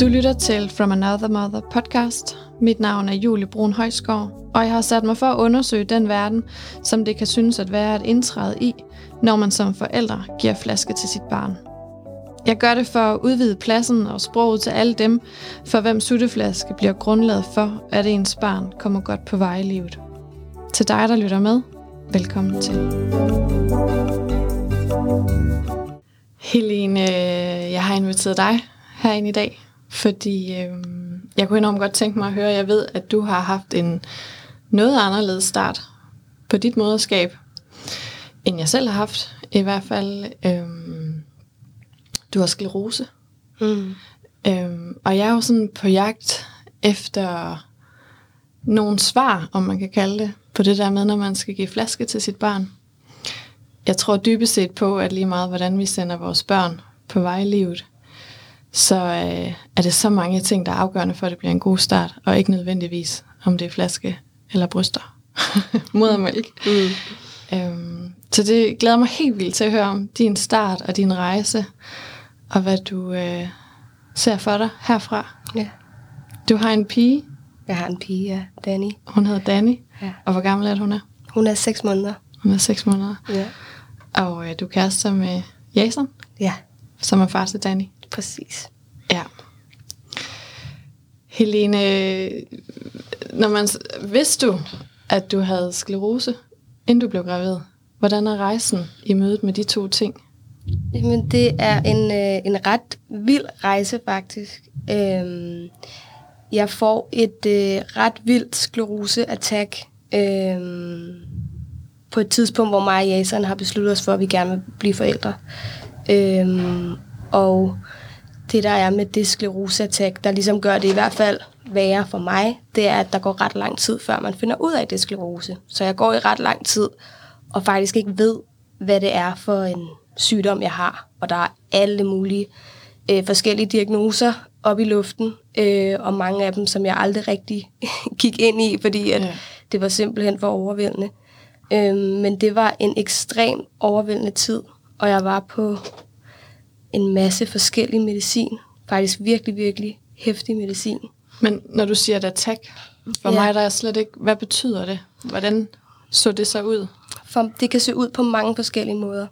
Du lytter til From Another Mother podcast. Mit navn er Julie Brun Højskov, og jeg har sat mig for at undersøge den verden, som det kan synes at være et indtræde i, når man som forældre giver flaske til sit barn. Jeg gør det for at udvide pladsen og sproget til alle dem, for hvem sutteflaske bliver grundlaget for, at ens barn kommer godt på vej i livet. Til dig, der lytter med, velkommen til. Helene, jeg har inviteret dig herinde i dag, fordi øh, jeg kunne enormt godt tænke mig at høre, jeg ved, at du har haft en noget anderledes start på dit moderskab, end jeg selv har haft. I hvert fald, øh, du har sklerose. Mm. Øh, og jeg er jo sådan på jagt efter nogle svar, om man kan kalde det, på det der med, når man skal give flaske til sit barn. Jeg tror dybest set på, at lige meget, hvordan vi sender vores børn på vej i livet, så øh, er det så mange ting, der er afgørende for, at det bliver en god start, og ikke nødvendigvis, om det er flaske eller bryster. Modermælk. Mm. Øhm, så det glæder mig helt vildt til at høre om din start og din rejse, og hvad du øh, ser for dig herfra. Ja. Du har en pige, Jeg har en pige, ja. Danny. hun hedder Danny, Ja. og hvor gammel er hun er? Hun er 6 måneder. Hun er 6 måneder. Ja. Og øh, du er kærester med Jason, Ja, som er far til Danny. Præcis. Ja. Helene, når man, vidste du, at du havde sklerose, inden du blev gravid? Hvordan er rejsen i mødet med de to ting? Jamen, det er en, øh, en ret vild rejse, faktisk. Øhm, jeg får et øh, ret vildt sklerose-attack øhm, på et tidspunkt, hvor mig og Jason har besluttet os for, at vi gerne vil blive forældre. Øhm, og det, der er med det sklerose-attack, der ligesom gør det i hvert fald værre for mig, det er, at der går ret lang tid, før man finder ud af, det er sklerose. Så jeg går i ret lang tid, og faktisk ikke ved, hvad det er for en sygdom, jeg har. Og der er alle mulige øh, forskellige diagnoser op i luften, øh, og mange af dem, som jeg aldrig rigtig gik ind i, fordi at ja. det var simpelthen for overvældende. Øh, men det var en ekstrem overvældende tid, og jeg var på en masse forskellig medicin. Faktisk virkelig, virkelig hæftig medicin. Men når du siger et attack, for Ja. mig der er slet ikke, hvad betyder det? Hvordan så det så ud? For det kan se ud på mange forskellige måder.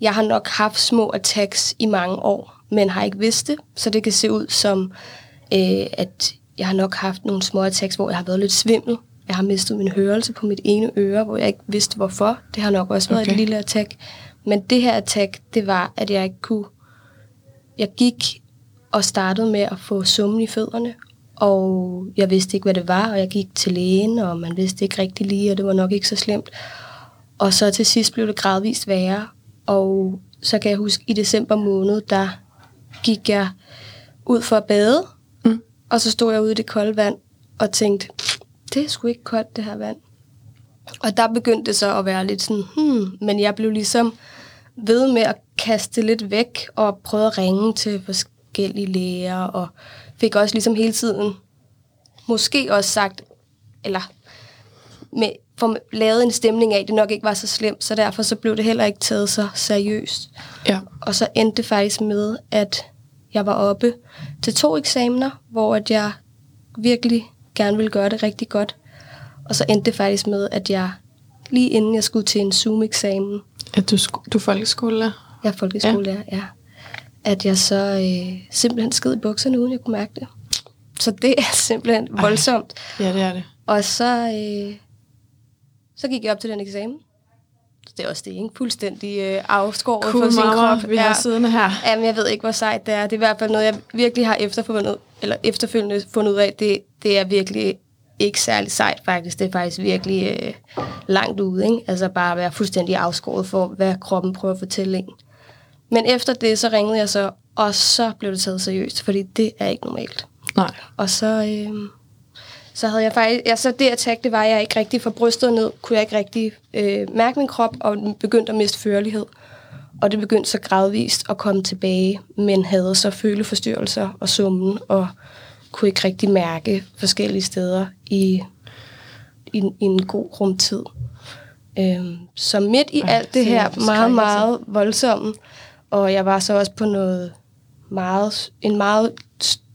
Jeg har nok haft små attacks i mange år, men har ikke vidst det. Så det kan se ud som, øh, at jeg har nok haft nogle små attacks, hvor jeg har været lidt svimmel. Jeg har mistet min hørelse på mit ene øre, hvor jeg ikke vidste hvorfor. Det har nok også været Okay. et lille attack. Men det her attack, det var, at jeg ikke kunne... Jeg gik og startede med at få summen i fødderne, og jeg vidste ikke, hvad det var, og jeg gik til lægen, og man vidste ikke rigtig lige, og det var nok ikke så slemt. Og så til sidst blev det gradvist værre, og så kan jeg huske, i december måned, der gik jeg ud for at bade, Mm. og så stod jeg ude i det kolde vand og tænkte, det er sgu ikke koldt, det her vand. Og der begyndte det så at være lidt sådan, hmm, men jeg blev ligesom ved med at kaste lidt væk og prøvede at ringe til forskellige læger og fik også ligesom hele tiden måske også sagt, eller med, for lavet en stemning af, at det nok ikke var så slemt, så derfor så blev det heller ikke taget så seriøst. Ja. Og så endte det faktisk med, at jeg var oppe til to eksamener, hvor at jeg virkelig gerne ville gøre det rigtig godt. Og så endte det faktisk med, at jeg lige inden jeg skulle til en Zoom-eksamen, At du, du folkeskolelærer? Jeg er folkeskolelærer, ja. ja, at jeg så øh, simpelthen sked i bukserne, uden jeg kunne mærke det. Så det er simpelthen Ej. voldsomt. Ja, det er det. Og så, øh, så gik jeg op til den eksamen. Så det er også det, ikke? Fuldstændig øh, afskåret Cool for sin mamma, krop. vi har siddende her. Jamen, jeg ved ikke, hvor sejt det er. Det er i hvert fald noget, jeg virkelig har efterfundet, eller efterfølgende fundet ud af. Det, det er virkelig ikke særlig sejt, faktisk. Det er faktisk virkelig øh, langt ude, ikke? Altså bare at være fuldstændig afskåret for, hvad kroppen prøver at fortælle en. Men efter det, så ringede jeg så, og så blev det taget seriøst, fordi det er ikke normalt. Nej. Og så, øh, så havde jeg faktisk, ja, så det attack, det var, at jeg ikke rigtig fra brystet ned, kunne jeg ikke rigtig øh, mærke min krop, og begyndte at miste førlighed. Og det begyndte så gradvist at komme tilbage, men havde så føleforstyrrelser og summen, og kunne ikke rigtig mærke forskellige steder i, i, i en god rumtid. Øhm, så midt i Ej, alt det er her meget, meget voldsomme, og jeg var så også på noget meget, en meget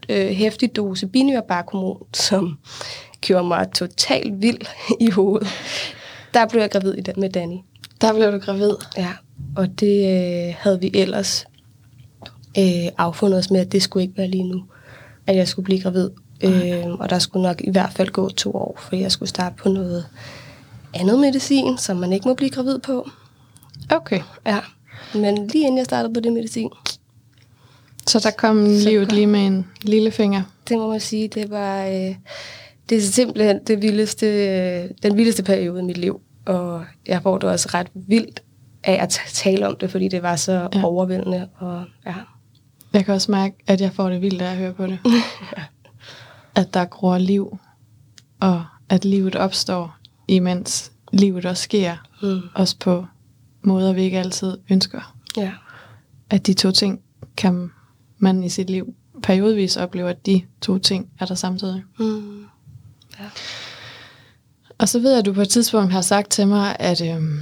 øh, hæftig dose binyrbarkhormon, som gjorde mig totalt vild i hovedet. Der blev jeg gravid i den med Danny. Der blev du gravid. Ja, og det øh, havde vi ellers øh, affundet os med, at det skulle ikke være lige nu, at jeg skulle blive gravid. Øh, og der skulle nok i hvert fald gå to år, for jeg skulle starte på noget andet medicin, som man ikke må blive gravid på. Okay. Ja, men lige inden jeg startede på det medicin, Så der kom Så livet kom- lige med en lille finger. det må man sige, det var øh, det er simpelthen det vildeste, øh, den vildeste periode i mit liv. Og jeg får det også ret vildt af at ta- tale om det, fordi det var så Ja. ja. overvældende. Og, ja. Jeg kan også mærke, at jeg får det vildt af at høre på det. at der gror liv, og at livet opstår, imens livet også sker. Mm. Også på måder, vi ikke altid ønsker. ja. At de to ting kan man i sit liv periodvis opleve, at de to ting er der samtidig. Mm. ja. Og så ved jeg, at du på et tidspunkt har sagt til mig, at øhm,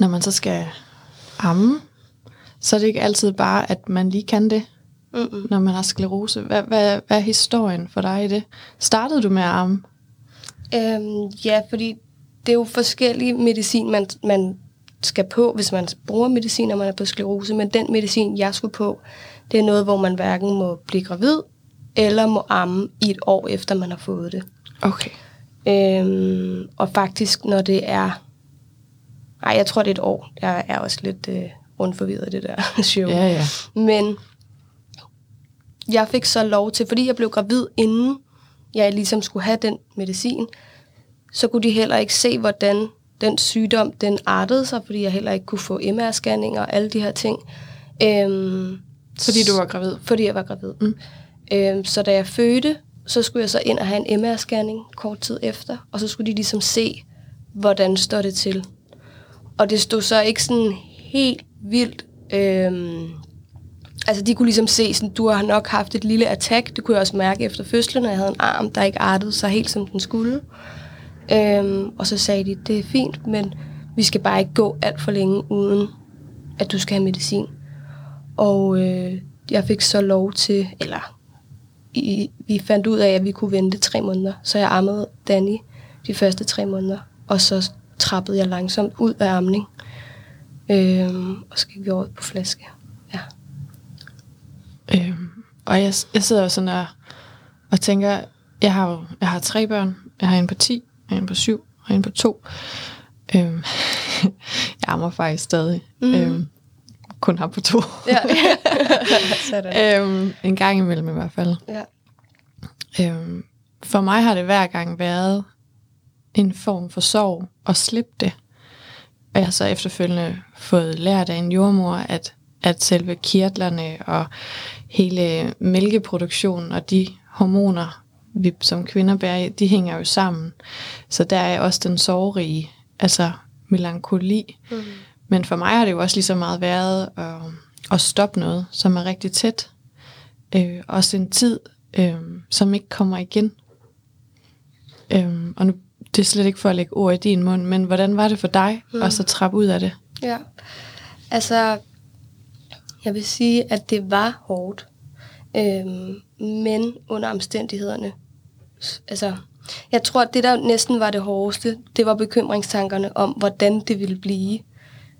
når man så skal amme, så er det ikke altid bare, at man lige kan det, Mm-mm. når man har sklerose. Hvad, hvad, hvad er historien for dig i det? Startede du med at amme? Øhm, ja, fordi det er jo forskellige medicin, man, man skal på, hvis man bruger medicin, når man er på sklerose. Men den medicin, jeg skulle på, det er noget, hvor man hverken må blive gravid, eller må amme i et år efter, man har fået det. Okay. Øhm, og faktisk, når det er... Nej, jeg tror, det er et år. Jeg er også lidt øh, rundt forvirret det der show. Ja, ja. Men jeg fik så lov til, fordi jeg blev gravid inden jeg ligesom skulle have den medicin, så kunne de heller ikke se, hvordan den sygdom, den artede sig, fordi jeg heller ikke kunne få MR-scanning og alle de her ting. Øhm, Fordi du var gravid? Fordi jeg var gravid. Mm. Øhm, så da jeg fødte, så skulle jeg så ind og have en MR-scanning kort tid efter, og så skulle de ligesom se, hvordan står det til. Og det stod så ikke sådan helt vildt... Øhm, altså de kunne ligesom se, sådan, du har nok haft et lille attack. Det kunne jeg også mærke efter fødslen, når jeg havde en arm, der ikke artede sig helt som den skulle. Øhm, og så sagde de, det er fint, men vi skal bare ikke gå alt for længe, uden at du skal have medicin. Og øh, jeg fik så lov til, eller i, vi fandt ud af, at vi kunne vente tre måneder. Så jeg ammede Danny de første tre måneder, og så trappede jeg langsomt ud af amning. Øhm, og så gik vi over på flaske. Ja. Øhm, og jeg, jeg sidder jo sådan og, og tænker, jeg har jo jeg har tre børn. Jeg har en på 10, og en på 7, og en på 2. Øhm, jeg ammer faktisk stadig. Mm. Øhm, kun har på to. ja. Sådan. øhm, en gang imellem i hvert fald. Ja. Øhm, for mig har det hver gang været en form for sorg at slippe det. Og jeg har så efterfølgende fået lært af en jordmor, at, at selve kirtlerne og hele mælkeproduktionen og de hormoner, vi som kvinder bærer de hænger jo sammen. Så der er også den sorgrige, altså melankoli. Mm. Men for mig har det jo også lige så meget været at, at stoppe noget, som er rigtig tæt. Øh, også en tid, øh, som ikke kommer igen. Øh, og nu, det er slet ikke for at lægge ord i din mund, men hvordan var det for dig mm. at så trappe ud af det? Ja. Altså, jeg vil sige, at det var hårdt. Øhm, men under omstændighederne. Altså, jeg tror, at det der næsten var det hårdeste, det var bekymringstankerne om, hvordan det ville blive.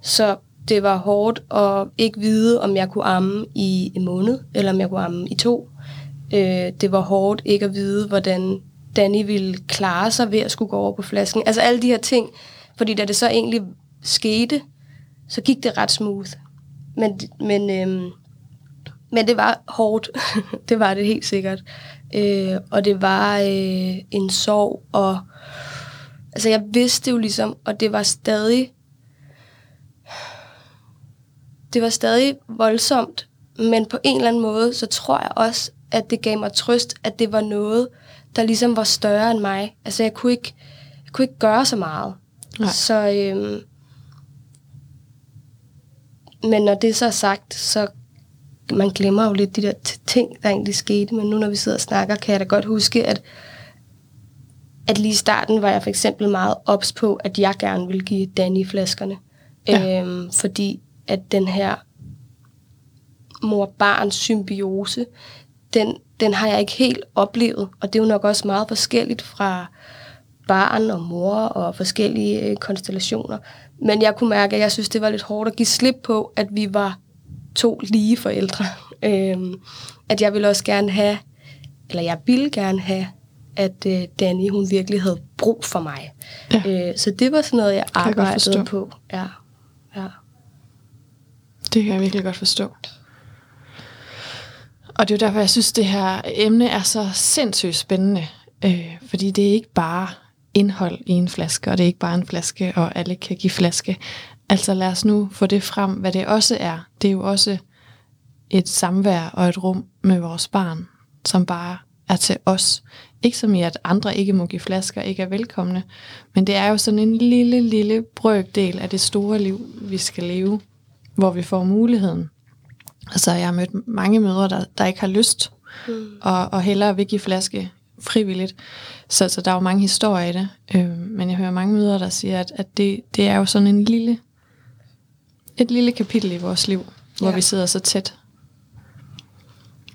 Så det var hårdt at ikke vide, om jeg kunne amme i en måned, eller om jeg kunne amme i to. Øh, det var hårdt ikke at vide, hvordan Danny ville klare sig ved at skulle gå over på flasken. Altså alle de her ting. Fordi da det så egentlig skete, så gik det ret smooth. Men, men, øhm, men det var hårdt. det var det helt sikkert. Øh, og det var øh, en sorg. Og, altså jeg vidste jo ligesom, og det var stadig... Det var stadig voldsomt, men på en eller anden måde, så tror jeg også, at det gav mig trøst, at det var noget, der ligesom var større end mig. Altså jeg kunne ikke, jeg kunne ikke gøre så meget. Nej. Så, øhm, men når det så er sagt, så man glemmer jo lidt de der ting, der egentlig skete. Men nu når vi sidder og snakker, kan jeg da godt huske, at, at lige i starten var jeg for eksempel meget ops på, at jeg gerne ville give Danny flaskerne. Ja. Øhm, fordi at den her mor-barn symbiose, den, den har jeg ikke helt oplevet, og det er jo nok også meget forskelligt fra barn og mor og forskellige øh, konstellationer. Men jeg kunne mærke, at jeg synes, det var lidt hårdt at give slip på, at vi var to lige forældre. Øhm, at jeg ville også gerne have, eller jeg ville gerne have, at øh, Danny, hun virkelig havde brug for mig. Ja. Øh, så det var sådan noget, jeg arbejdede jeg på. Ja. ja. Det kan jeg virkelig godt forstå. Og det er jo derfor, jeg synes, det her emne er så sindssygt spændende. Øh, fordi det er ikke bare indhold i en flaske, og det er ikke bare en flaske, og alle kan give flaske. Altså lad os nu få det frem, hvad det også er. Det er jo også et samvær og et rum med vores barn, som bare er til os. Ikke som i, at andre ikke må give flasker, ikke er velkomne, men det er jo sådan en lille, lille brøkdel af det store liv, vi skal leve, hvor vi får muligheden. Altså, jeg har mødt mange mødre, der, der ikke har lyst, mm. og, og hellere vil give flaske frivilligt. Så, så der er jo mange historier i det. Øh, men jeg hører mange mødre, der siger, at, at det, det er jo sådan en lille, et lille kapitel i vores liv, hvor ja. vi sidder så tæt.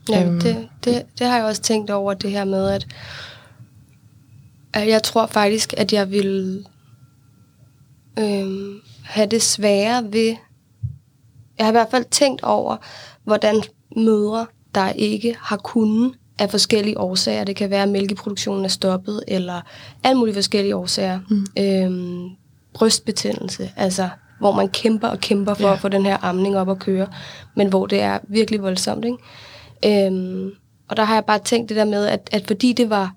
Ja, øhm. det, det, det har jeg også tænkt over, det her med, at, at jeg tror faktisk, at jeg vil øhm, have det svære ved... Jeg har i hvert fald tænkt over, hvordan mødre, der ikke har kunnet af forskellige årsager. Det kan være, at mælkeproduktionen er stoppet, eller alle mulige forskellige årsager. Mm. Øhm, brystbetændelse, altså hvor man kæmper og kæmper for ja. at få den her amning op at køre, men hvor det er virkelig voldsomt. Ikke? Øhm, og der har jeg bare tænkt det der med, at, at fordi det var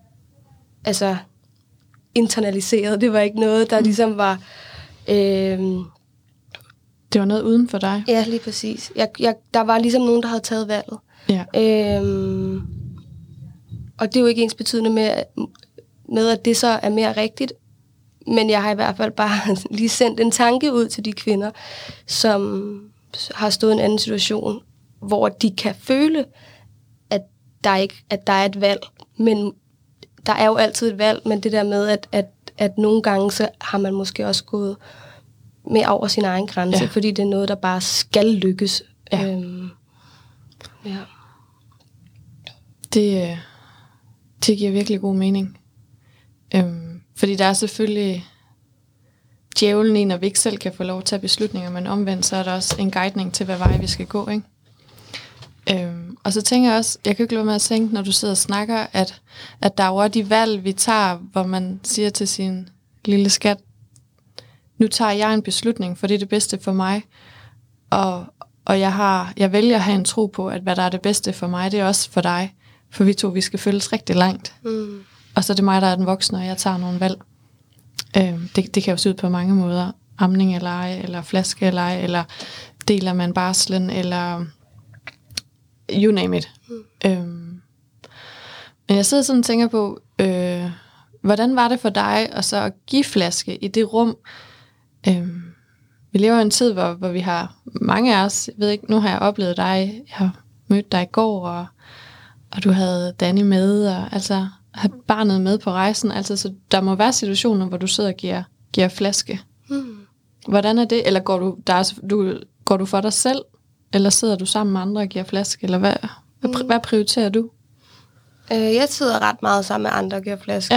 altså internaliseret, det var ikke noget, der mm. ligesom var... Øhm, det var noget uden for dig? Ja, lige præcis. Jeg, jeg, der var ligesom nogen, der havde taget valget. Ja. Øhm, og det er jo ikke ens betydende med, med, at det så er mere rigtigt. Men jeg har i hvert fald bare lige sendt en tanke ud til de kvinder, som har stået i en anden situation, hvor de kan føle, at der, ikke, at der er et valg. Men der er jo altid et valg, men det der med, at, at, at nogle gange så har man måske også gået med over sin egen grænse, ja. fordi det er noget, der bare skal lykkes. Ja. Øhm, ja. Det, øh, det giver virkelig god mening. Øhm, fordi der er selvfølgelig djævlen i, når vi ikke selv kan få lov at tage beslutninger, men omvendt så er der også en guidning til, hvad vej vi skal gå. Ikke? Øhm, og så tænker jeg også, jeg kan ikke lade med at tænke, når du sidder og snakker, at, at der er jo de valg, vi tager, hvor man siger til sin lille skat, nu tager jeg en beslutning, for det er det bedste for mig. Og, og jeg, har, jeg vælger at have en tro på, at hvad der er det bedste for mig, det er også for dig. For vi to, vi skal følges rigtig langt. Mm. Og så er det mig, der er den voksne, og jeg tager nogle valg. Øh, det, det kan jo se ud på mange måder. Amning eller ej, eller flaske eller ej, eller deler man barslen, eller you name it. Mm. Øh, men jeg sidder sådan og tænker på, øh, hvordan var det for dig at så give flaske i det rum? Øh, vi lever i en tid, hvor, hvor vi har mange af os, jeg ved ikke, nu har jeg oplevet dig, jeg har mødt dig i går, og og du havde Danny med, og altså have barnet med på rejsen. Altså, så der må være situationer, hvor du sidder og giver, giver flaske. Mm. Hvordan er det? Eller går du, der er, du, går du for dig selv? Eller sidder du sammen med andre og giver flaske? Eller hvad, hvad, mm. hvad prioriterer du? Øh, jeg sidder ret meget sammen med andre og giver flaske.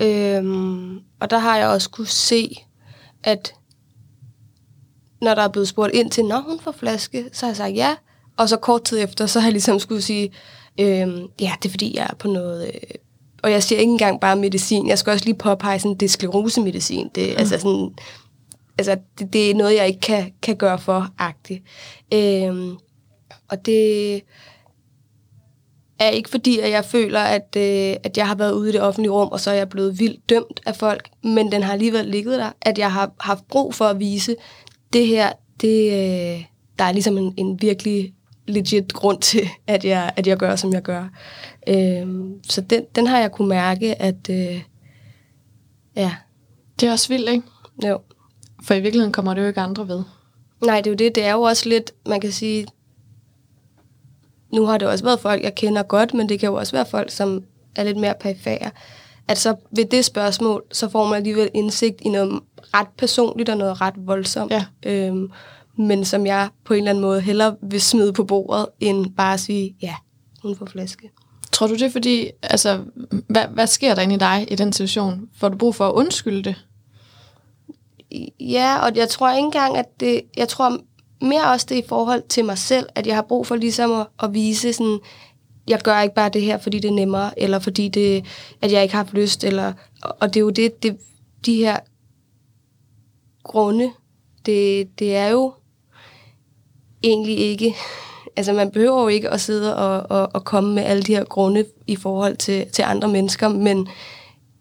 Ja. Øhm, og der har jeg også kunne se, at når der er blevet spurgt ind til, når hun får flaske, så har jeg sagt ja. Og så kort tid efter, så har jeg ligesom skulle sige, Øhm, ja, det er fordi, jeg er på noget... Øh, og jeg siger ikke engang bare medicin. Jeg skal også lige påpege, sådan, det er sklerosemedicin. Det, mm. altså sådan, altså, det, det er noget, jeg ikke kan, kan gøre for agtigt. Øhm, og det er ikke fordi, at jeg føler, at, øh, at jeg har været ude i det offentlige rum, og så er jeg blevet vildt dømt af folk, men den har alligevel ligget der, at jeg har haft brug for at vise, det her, det, øh, der er ligesom en, en virkelig legit grund til, at jeg, at jeg gør, som jeg gør. Øhm, så den, den har jeg kunne mærke, at øh, ja. Det er også vildt, ikke? Jo. For i virkeligheden kommer det jo ikke andre ved. Nej, det er jo det. Det er jo også lidt, man kan sige, nu har det også været folk, jeg kender godt, men det kan jo også være folk, som er lidt mere perifære. At så ved det spørgsmål, så får man alligevel indsigt i noget ret personligt og noget ret voldsomt. Ja. Øhm, men som jeg på en eller anden måde hellere vil smide på bordet, end bare at sige, ja, hun får flaske. Tror du det er fordi, altså, hvad, hvad sker der inde i dig i den situation? Får du brug for at undskylde det? Ja, og jeg tror ikke engang, at det, jeg tror mere også det i forhold til mig selv, at jeg har brug for ligesom at, at vise sådan, jeg gør ikke bare det her, fordi det er nemmere, eller fordi det, at jeg ikke har haft lyst, eller, og det er jo det, det de her grunde, det, det er jo egentlig ikke, altså man behøver jo ikke at sidde og, og, og komme med alle de her grunde i forhold til, til andre mennesker, men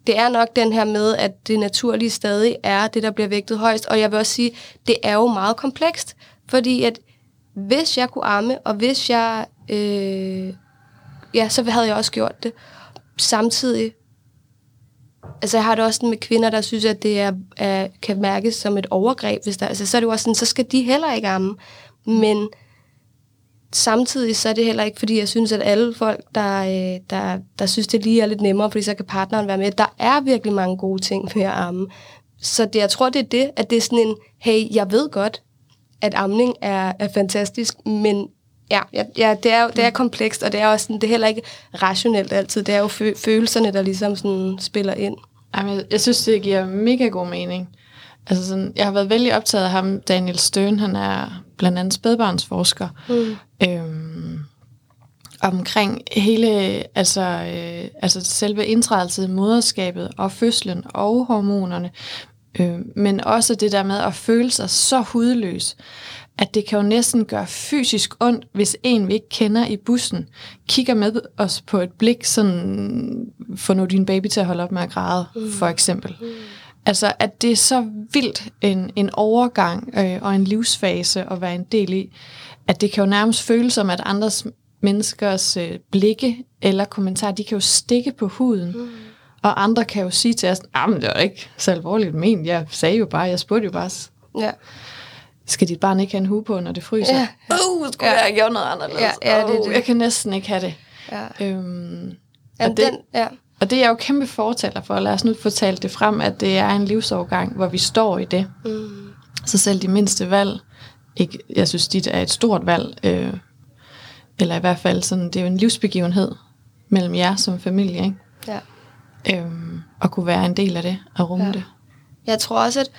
det er nok den her med, at det naturlige stadig er det, der bliver vægtet højst. Og jeg vil også sige, det er jo meget komplekst, fordi at hvis jeg kunne amme, og hvis jeg, øh, ja, så havde jeg også gjort det. Samtidig, altså jeg har det også med kvinder, der synes, at det er, er, kan mærkes som et overgreb, hvis der, altså så er det jo også sådan, så skal de heller ikke amme. Men samtidig så er det heller ikke, fordi jeg synes, at alle folk, der, øh, der, der synes, det lige er lidt nemmere, fordi så kan partneren være med. Der er virkelig mange gode ting med at amme. Så det, jeg tror, det er det, at det er sådan en, hey, jeg ved godt, at amning er, er fantastisk, men ja, ja det, er, det er komplekst, og det er også sådan, det er heller ikke rationelt altid. Det er jo fø- følelserne, der ligesom sådan spiller ind. Jamen, jeg, jeg synes, det giver mega god mening. Altså sådan, jeg har været vældig optaget af ham, Daniel Støn, han er blandt andet spædbarnsforsker. Mm. Øhm, omkring hele, altså, øh, altså selve indtrædelsen i moderskabet og fødslen og hormonerne, øh, men også det der med at føle sig så hudløs, at det kan jo næsten gøre fysisk ondt, hvis en, vi ikke kender i bussen, kigger med os på et blik, sådan, få nu din baby til at holde op med at græde, mm. for eksempel. Mm. Altså, at det er så vildt en, en overgang øh, og en livsfase at være en del i, at det kan jo nærmest føles som, at andres menneskers øh, blikke eller kommentarer, de kan jo stikke på huden. Mm. Og andre kan jo sige til os, at det var ikke så alvorligt men Jeg sagde jo bare, jeg spurgte jo bare, ja. skal dit barn ikke have en hue på, når det fryser? Ja. Uh, skulle ja. jeg gjort noget anderledes? Ja, ja, det, det. jeg kan næsten ikke have det. Ja. Øhm, og, det den, ja. Og det er jeg jo kæmpe fortaler for. Lad os nu få talt det frem, at det er en livsovergang, hvor vi står i det. Mm. Så selv de mindste valg, ikke, jeg synes, dit er et stort valg, øh, eller i hvert fald sådan, det er jo en livsbegivenhed mellem jer som familie, ikke? Ja. Øhm, og kunne være en del af det, og rumme ja. det. Jeg tror også, at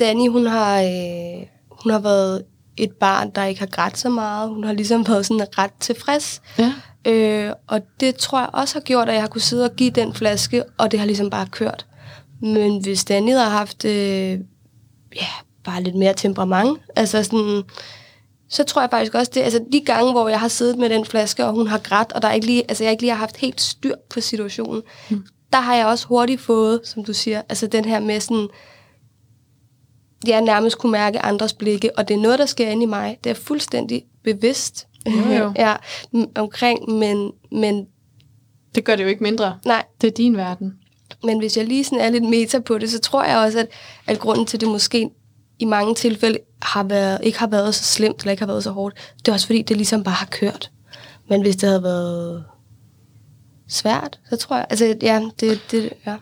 Danny, hun har, øh, hun har været et barn, der ikke har grædt så meget. Hun har ligesom været sådan ret tilfreds. Ja. Øh, og det tror jeg også har gjort, at jeg har kunne sidde og give den flaske, og det har ligesom bare kørt. Men hvis Danny havde haft øh, ja, bare lidt mere temperament, altså sådan, så tror jeg faktisk også det, altså de gange, hvor jeg har siddet med den flaske, og hun har grædt, og der ikke lige, altså jeg ikke lige har haft helt styr på situationen, mm. der har jeg også hurtigt fået, som du siger, altså den her med sådan, jeg nærmest kunne mærke andres blikke, og det er noget, der sker inde i mig. Det er fuldstændig bevidst jo, jo. ja, omkring, men, men... Det gør det jo ikke mindre. Nej. Det er din verden. Men hvis jeg lige sådan er lidt meta på det, så tror jeg også, at, at grunden til, det måske i mange tilfælde har været, ikke har været så slemt, eller ikke har været så hårdt, det er også fordi, det ligesom bare har kørt. Men hvis det havde været svært, så tror jeg, altså ja, det, det ja.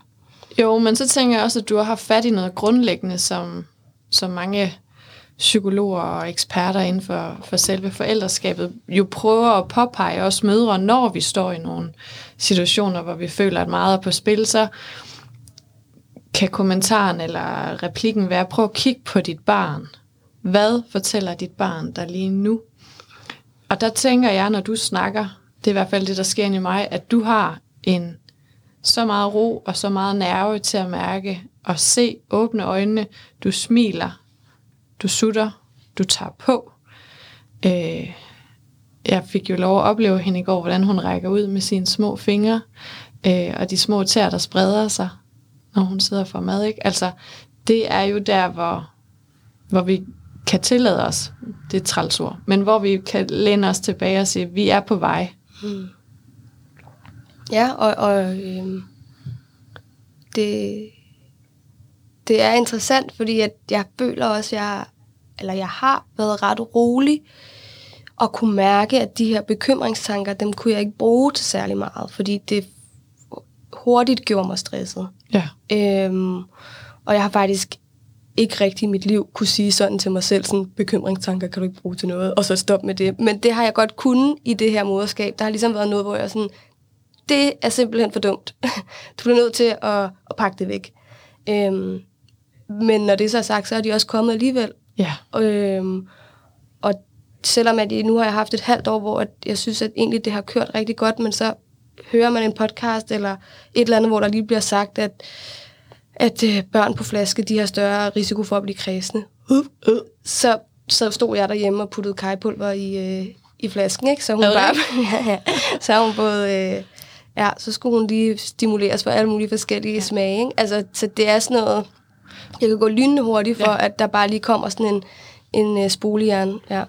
Jo, men så tænker jeg også, at du har haft fat i noget grundlæggende, som, som mange psykologer og eksperter inden for, for selve forældreskabet jo prøver at påpege os mødre, når vi står i nogle situationer, hvor vi føler, at meget er på spil, så kan kommentaren eller replikken være, prøv at kigge på dit barn. Hvad fortæller dit barn der lige nu? Og der tænker jeg, når du snakker, det er i hvert fald det, der sker i mig, at du har en så meget ro og så meget nerve til at mærke og se åbne øjnene. Du smiler, du sutter, du tager på. Øh, jeg fik jo lov at opleve hende i går, hvordan hun rækker ud med sine små fingre, øh, og de små tæer, der spreder sig, når hun sidder for mad. Ikke? Altså, det er jo der, hvor, hvor vi kan tillade os, det er trælsord, men hvor vi kan læne os tilbage og sige, vi er på vej. Mm. Ja, og, og øh, det, det er interessant, fordi at jeg føler også, at jeg, eller jeg har været ret rolig, og kunne mærke, at de her bekymringstanker, dem kunne jeg ikke bruge til særlig meget, fordi det hurtigt gjorde mig stresset. Ja. Øhm, og jeg har faktisk ikke rigtig i mit liv kunne sige sådan til mig selv, sådan bekymringstanker kan du ikke bruge til noget, og så stoppe med det. Men det har jeg godt kunnet i det her moderskab. Der har ligesom været noget, hvor jeg sådan, det er simpelthen for dumt. Du bliver nødt til at, at pakke det væk. Øhm, men når det så er sagt, så er de også kommet alligevel. Ja. Øhm, og selvom at nu har jeg haft et halvt år, hvor jeg synes, at egentlig det har kørt rigtig godt, men så hører man en podcast eller et eller andet, hvor der lige bliver sagt, at, at øh, børn på flaske, de har større risiko for at blive kredsende. Så, så stod jeg derhjemme og puttede kajpulver i, øh, i flasken, ikke? Så hun bare, så hun både, øh, ja, så skulle hun lige stimuleres for alle mulige forskellige ja. smage, ikke? Altså, så det er sådan noget, jeg kan gå lynende hurtigt for, ja. at der bare lige kommer sådan en, en uh, spolejern, ja.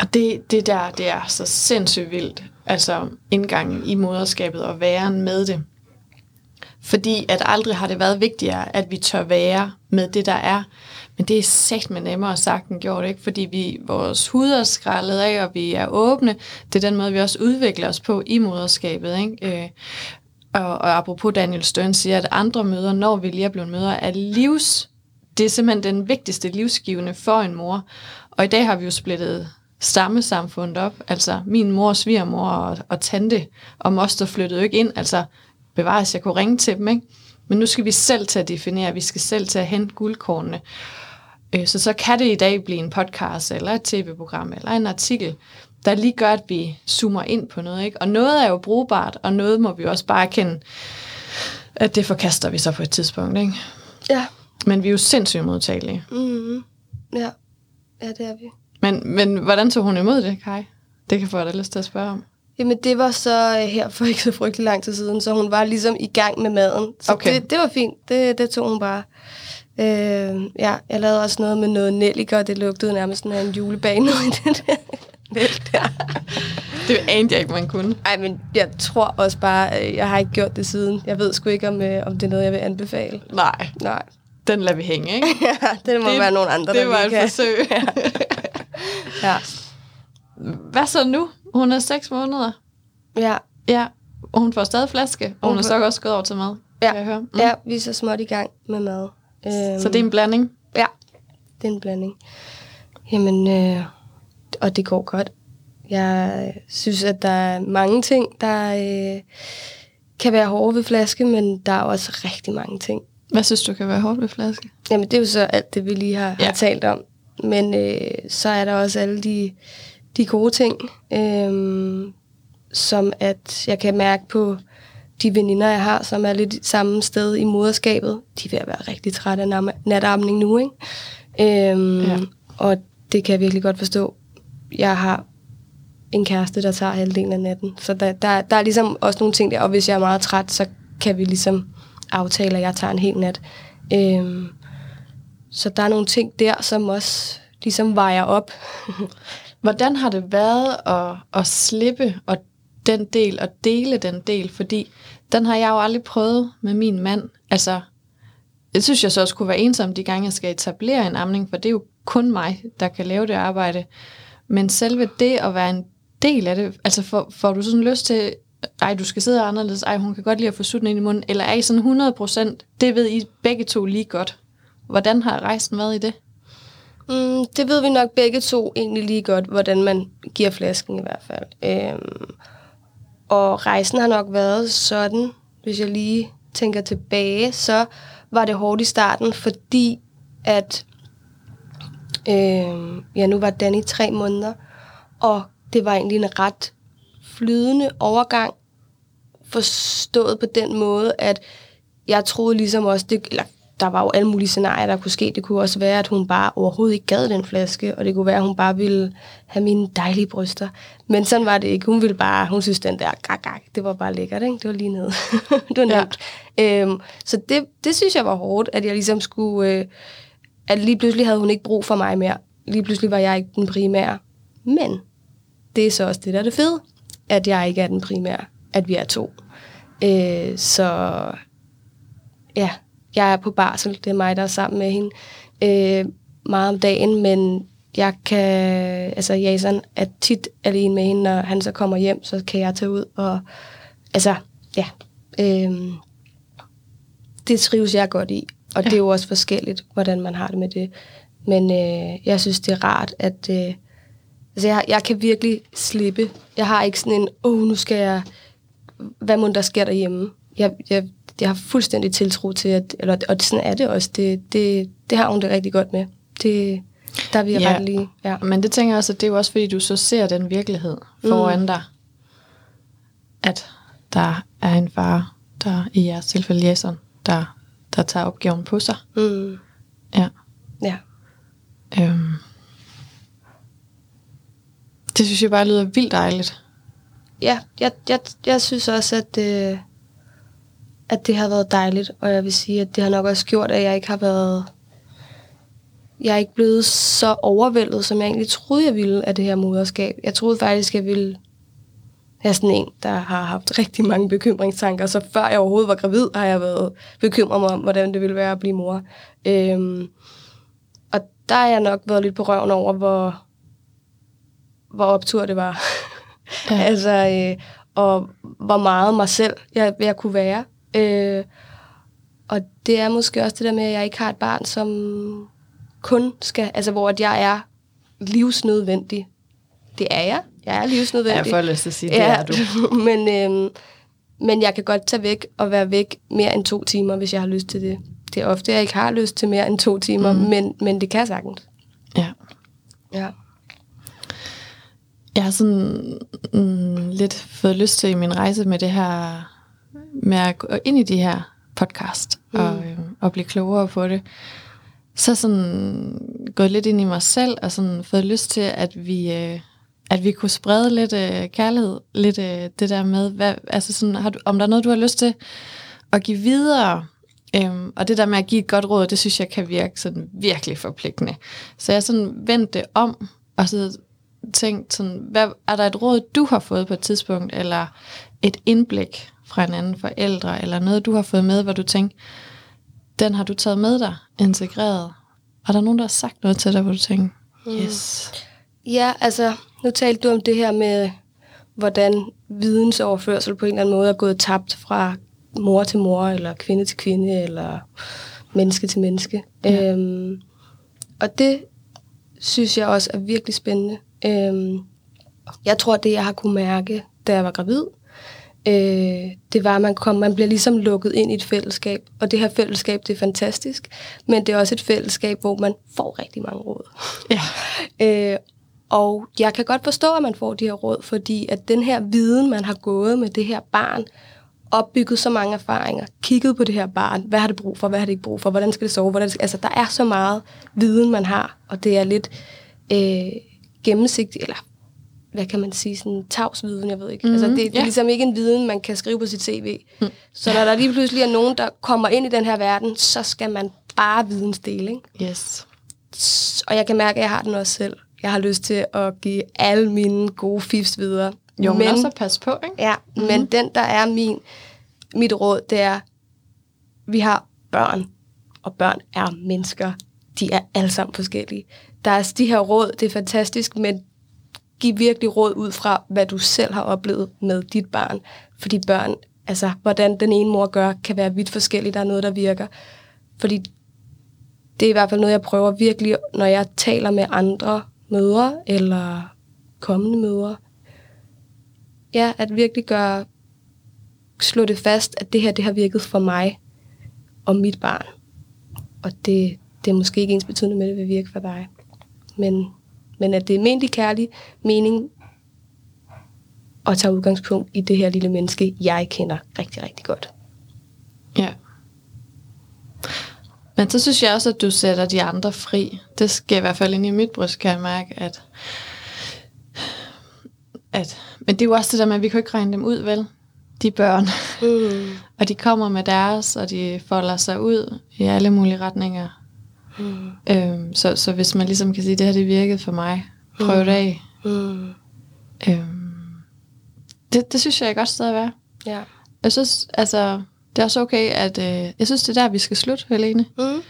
Og det, det der, det er så sindssygt vildt, altså indgangen i moderskabet og væren med det. Fordi at aldrig har det været vigtigere, at vi tør være med det, der er. Men det er sagt med nemmere sagt end gjort, ikke? Fordi vi, vores hud er skrællet af, og vi er åbne. Det er den måde, vi også udvikler os på i moderskabet, ikke? Øh, og, og apropos Daniel Stern siger, at andre møder, når vi lige er blevet møder, er livs... Det er simpelthen den vigtigste livsgivende for en mor. Og i dag har vi jo splittet stammesamfundet op. Altså min mor, svigermor og, og tante og moster flyttede jo ikke ind. Altså bevares, jeg kunne ringe til dem, ikke? Men nu skal vi selv til at definere, vi skal selv til at hente guldkornene. Øh, så så kan det i dag blive en podcast, eller et tv-program, eller en artikel, der lige gør, at vi zoomer ind på noget. Ikke? Og noget er jo brugbart, og noget må vi også bare erkende, at det forkaster vi så på et tidspunkt. Ikke? Ja. Men vi er jo sindssygt modtagelige. Mm-hmm. Ja. ja, det er vi. Men, men hvordan tog hun imod det, Kai? Det kan få dig lyst til at spørge om. Jamen, det var så øh, her for ikke så frygtelig lang tid siden, så hun var ligesom i gang med maden. Så okay. det, det var fint. Det, det tog hun bare. Øh, ja, jeg lavede også noget med noget nelliker, og det lugtede nærmest sådan en julebag noget i det der. Der. det anede jeg ikke, man kunne. Nej, men jeg tror også bare, øh, jeg har ikke gjort det siden. Jeg ved sgu ikke, om, øh, om det er noget, jeg vil anbefale. Nej. Nej. Den lader vi hænge, ikke? ja, det må det, være nogen andre, det der var et kan. forsøg. ja. ja. Hvad så nu? Hun er seks måneder. Ja. Ja, og hun får stadig flaske, og hun er så også gået over til mad. Ja, jeg høre. Mm. ja vi er så småt i gang med mad. Øhm, så det er en blanding? Ja, det er en blanding. Jamen, øh, og det går godt. Jeg synes, at der er mange ting, der øh, kan være hårde ved flaske, men der er også rigtig mange ting. Hvad synes du kan være hårdt ved flaske? Jamen, det er jo så alt det, vi lige har, ja. har talt om. Men øh, så er der også alle de, de gode ting, øh, som at jeg kan mærke på de veninder, jeg har, som er lidt samme sted i moderskabet. De er ved at være rigtig trætte af natarmning nu, ikke? Øhm, ja. Og det kan jeg virkelig godt forstå. Jeg har en kæreste, der tager halvdelen af natten. Så der, der, der er ligesom også nogle ting der, og hvis jeg er meget træt, så kan vi ligesom aftale, at jeg tager en hel nat. Øhm, så der er nogle ting der, som også ligesom vejer op. Hvordan har det været at, at slippe og den del og dele den del? Fordi den har jeg jo aldrig prøvet med min mand. Altså, det synes jeg så også kunne være ensom de gange, jeg skal etablere en amning, for det er jo kun mig, der kan lave det arbejde. Men selve det at være en del af det, altså får, får du sådan lyst til, ej, du skal sidde anderledes, ej, hun kan godt lide at få sutten ind i munden, eller er I sådan 100 procent, det ved I begge to lige godt. Hvordan har rejsen været i det? Mm, det ved vi nok begge to egentlig lige godt, hvordan man giver flasken i hvert fald. Øhm, og rejsen har nok været sådan, hvis jeg lige tænker tilbage, så var det hårdt i starten, fordi at øh, ja, nu var Danny tre måneder, og det var egentlig en ret flydende overgang, forstået på den måde, at jeg troede ligesom også, det, eller der var jo alle mulige scenarier, der kunne ske. Det kunne også være, at hun bare overhovedet ikke gad den flaske, og det kunne være, at hun bare ville have mine dejlige bryster. Men sådan var det ikke. Hun ville bare, hun synes den der gak, gak, det var bare lækkert, ikke? Det var lige ned. det var nemt. Ja. Øhm, så det, det synes jeg var hårdt, at jeg ligesom skulle, øh, at lige pludselig havde hun ikke brug for mig mere. Lige pludselig var jeg ikke den primære. Men det er så også det, der er det fede, at jeg ikke er den primære, at vi er to. Øh, så ja, jeg er på barsel, det er mig, der er sammen med hende øh, meget om dagen, men jeg kan, altså Jason er tit alene med hende, når han så kommer hjem, så kan jeg tage ud, og altså, ja, øh, det trives jeg godt i. Og ja. det er jo også forskelligt, hvordan man har det med det. Men øh, jeg synes, det er rart, at øh, altså jeg, jeg kan virkelig slippe. Jeg har ikke sådan en, åh, oh, nu skal jeg, hvad må der sker derhjemme? Jeg, jeg, jeg har fuldstændig tiltro til, at, eller, og sådan er det også. Det, det, det har hun det rigtig godt med. Det, der er vi ja, ret lige. Ja. Men det tænker jeg også, at det er jo også, fordi du så ser den virkelighed foran mm. dig. At der er en far, der i jeres tilfælde Jason, der, der tager opgaven på sig. Mm. Ja. Ja. Øhm. Det synes jeg bare lyder vildt dejligt. Ja, jeg, jeg, jeg synes også, at, øh, at det har været dejligt, og jeg vil sige, at det har nok også gjort, at jeg ikke har været... Jeg er ikke blevet så overvældet, som jeg egentlig troede, jeg ville af det her moderskab. Jeg troede faktisk, jeg ville jeg er sådan en, der har haft rigtig mange bekymringstanker, så før jeg overhovedet var gravid, har jeg været bekymret mig om, hvordan det ville være at blive mor. Øhm, og der har jeg nok været lidt på røven over, hvor, hvor optur det var. Ja. altså, øh, og hvor meget mig selv jeg, jeg kunne være. Øh, og det er måske også det der med, at jeg ikke har et barn, som kun skal, altså hvor at jeg er livsnødvendig. Det er jeg. Jeg er livsnødvendig. Jeg får lyst til at sige, det ja, er du. men, øh, men jeg kan godt tage væk og være væk mere end to timer, hvis jeg har lyst til det. Det er ofte, jeg ikke har lyst til mere end to timer, mm. men, men det kan sagtens. Ja. Ja. Jeg har sådan mm, lidt fået lyst til i min rejse med det her, med at gå ind i de her podcast mm. og, øh, og blive klogere på det. Så sådan gået lidt ind i mig selv og sådan fået lyst til, at vi, øh, at vi kunne sprede lidt øh, kærlighed, lidt øh, det der med, hvad, altså sådan, har du, om der er noget, du har lyst til at give videre. Øhm, og det der med at give et godt råd, det synes jeg kan virke sådan virkelig forpligtende. Så jeg sådan vendt det om, og så tænkt sådan, hvad, er der et råd, du har fået på et tidspunkt, eller et indblik fra en anden forældre, eller noget, du har fået med, hvor du tænker, den har du taget med dig, integreret. Og der er nogen, der har sagt noget til dig, hvor du tænker, mm. yes. Ja, altså, nu talte du om det her med, hvordan vidensoverførsel på en eller anden måde er gået tabt fra mor til mor, eller kvinde til kvinde, eller menneske til menneske. Ja. Øhm, og det synes jeg også er virkelig spændende. Øhm, jeg tror, det jeg har kunne mærke, da jeg var gravid, øh, det var, at man, kom, man bliver ligesom lukket ind i et fællesskab. Og det her fællesskab, det er fantastisk, men det er også et fællesskab, hvor man får rigtig mange råd. Ja. øh, og jeg kan godt forstå, at man får de her råd, fordi at den her viden, man har gået med det her barn, opbygget så mange erfaringer, kigget på det her barn, hvad har det brug for, hvad har det ikke brug for, hvordan skal det sove, hvordan skal, altså der er så meget viden, man har, og det er lidt øh, gennemsigtigt, eller hvad kan man sige, sådan tavsviden, jeg ved ikke. Mm-hmm. Altså, det, det er ja. ligesom ikke en viden, man kan skrive på sit CV. Mm. Så når der lige pludselig er nogen, der kommer ind i den her verden, så skal man bare vidensdele, ikke? Yes. Og jeg kan mærke, at jeg har den også selv. Jeg har lyst til at give alle mine gode fifs videre. Jo, men også pas på, ikke? Ja, mm-hmm. men den, der er min, mit råd, det er, vi har børn, og børn er mennesker. De er alle sammen forskellige. Der er de her råd, det er fantastisk, men giv virkelig råd ud fra, hvad du selv har oplevet med dit barn. Fordi børn, altså hvordan den ene mor gør, kan være vidt forskelligt. Der er noget, der virker. Fordi det er i hvert fald noget, jeg prøver virkelig, når jeg taler med andre mødre eller kommende mødre. Ja, at virkelig gøre, slå det fast, at det her, det har virket for mig og mit barn. Og det, det er måske ikke ens betydende med, at det vil virke for dig. Men, men at det er ment i kærlig mening at tage udgangspunkt i det her lille menneske, jeg kender rigtig, rigtig godt. Ja. Men så synes jeg også, at du sætter de andre fri. Det skal i hvert fald ind i mit bryst, kan jeg mærke, at, at men det er jo også det der med, at vi kan ikke regne dem ud, vel? De børn. Mm. og de kommer med deres, og de folder sig ud i alle mulige retninger. Mm. Øhm, så, så hvis man ligesom kan sige, at det her det virkede for mig, prøv mm. det af. Mm. Øhm, det, det synes jeg er et godt sted at være. Ja. Jeg synes, altså, det er også okay, at øh, jeg synes, det er der, vi skal slutte, Helene. Mm.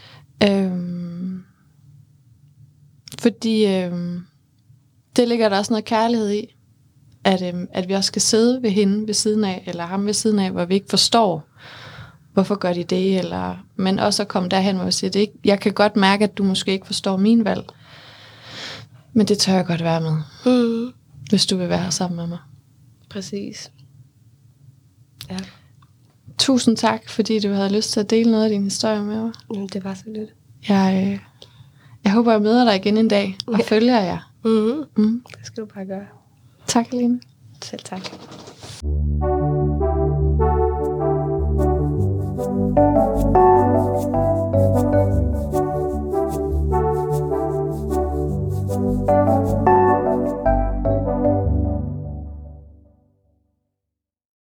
Øhm, fordi øh, det ligger der også noget kærlighed i, at, øh, at vi også skal sidde ved hende ved siden af, eller ham ved siden af, hvor vi ikke forstår, hvorfor gør de det? Eller, men også at komme derhen, hvor jeg siger, det ikke, jeg kan godt mærke, at du måske ikke forstår min valg. Men det tør jeg godt være med, Mm. hvis du vil være sammen med mig. Præcis. Ja, Tusind tak, fordi du havde lyst til at dele noget af din historie med mig. Mm, det var så lidt. Jeg, øh, jeg håber, jeg møder dig igen en dag og ja. følger jer. Mm-hmm. Mm. Det skal du bare gøre. Tak, Aline. Selv tak.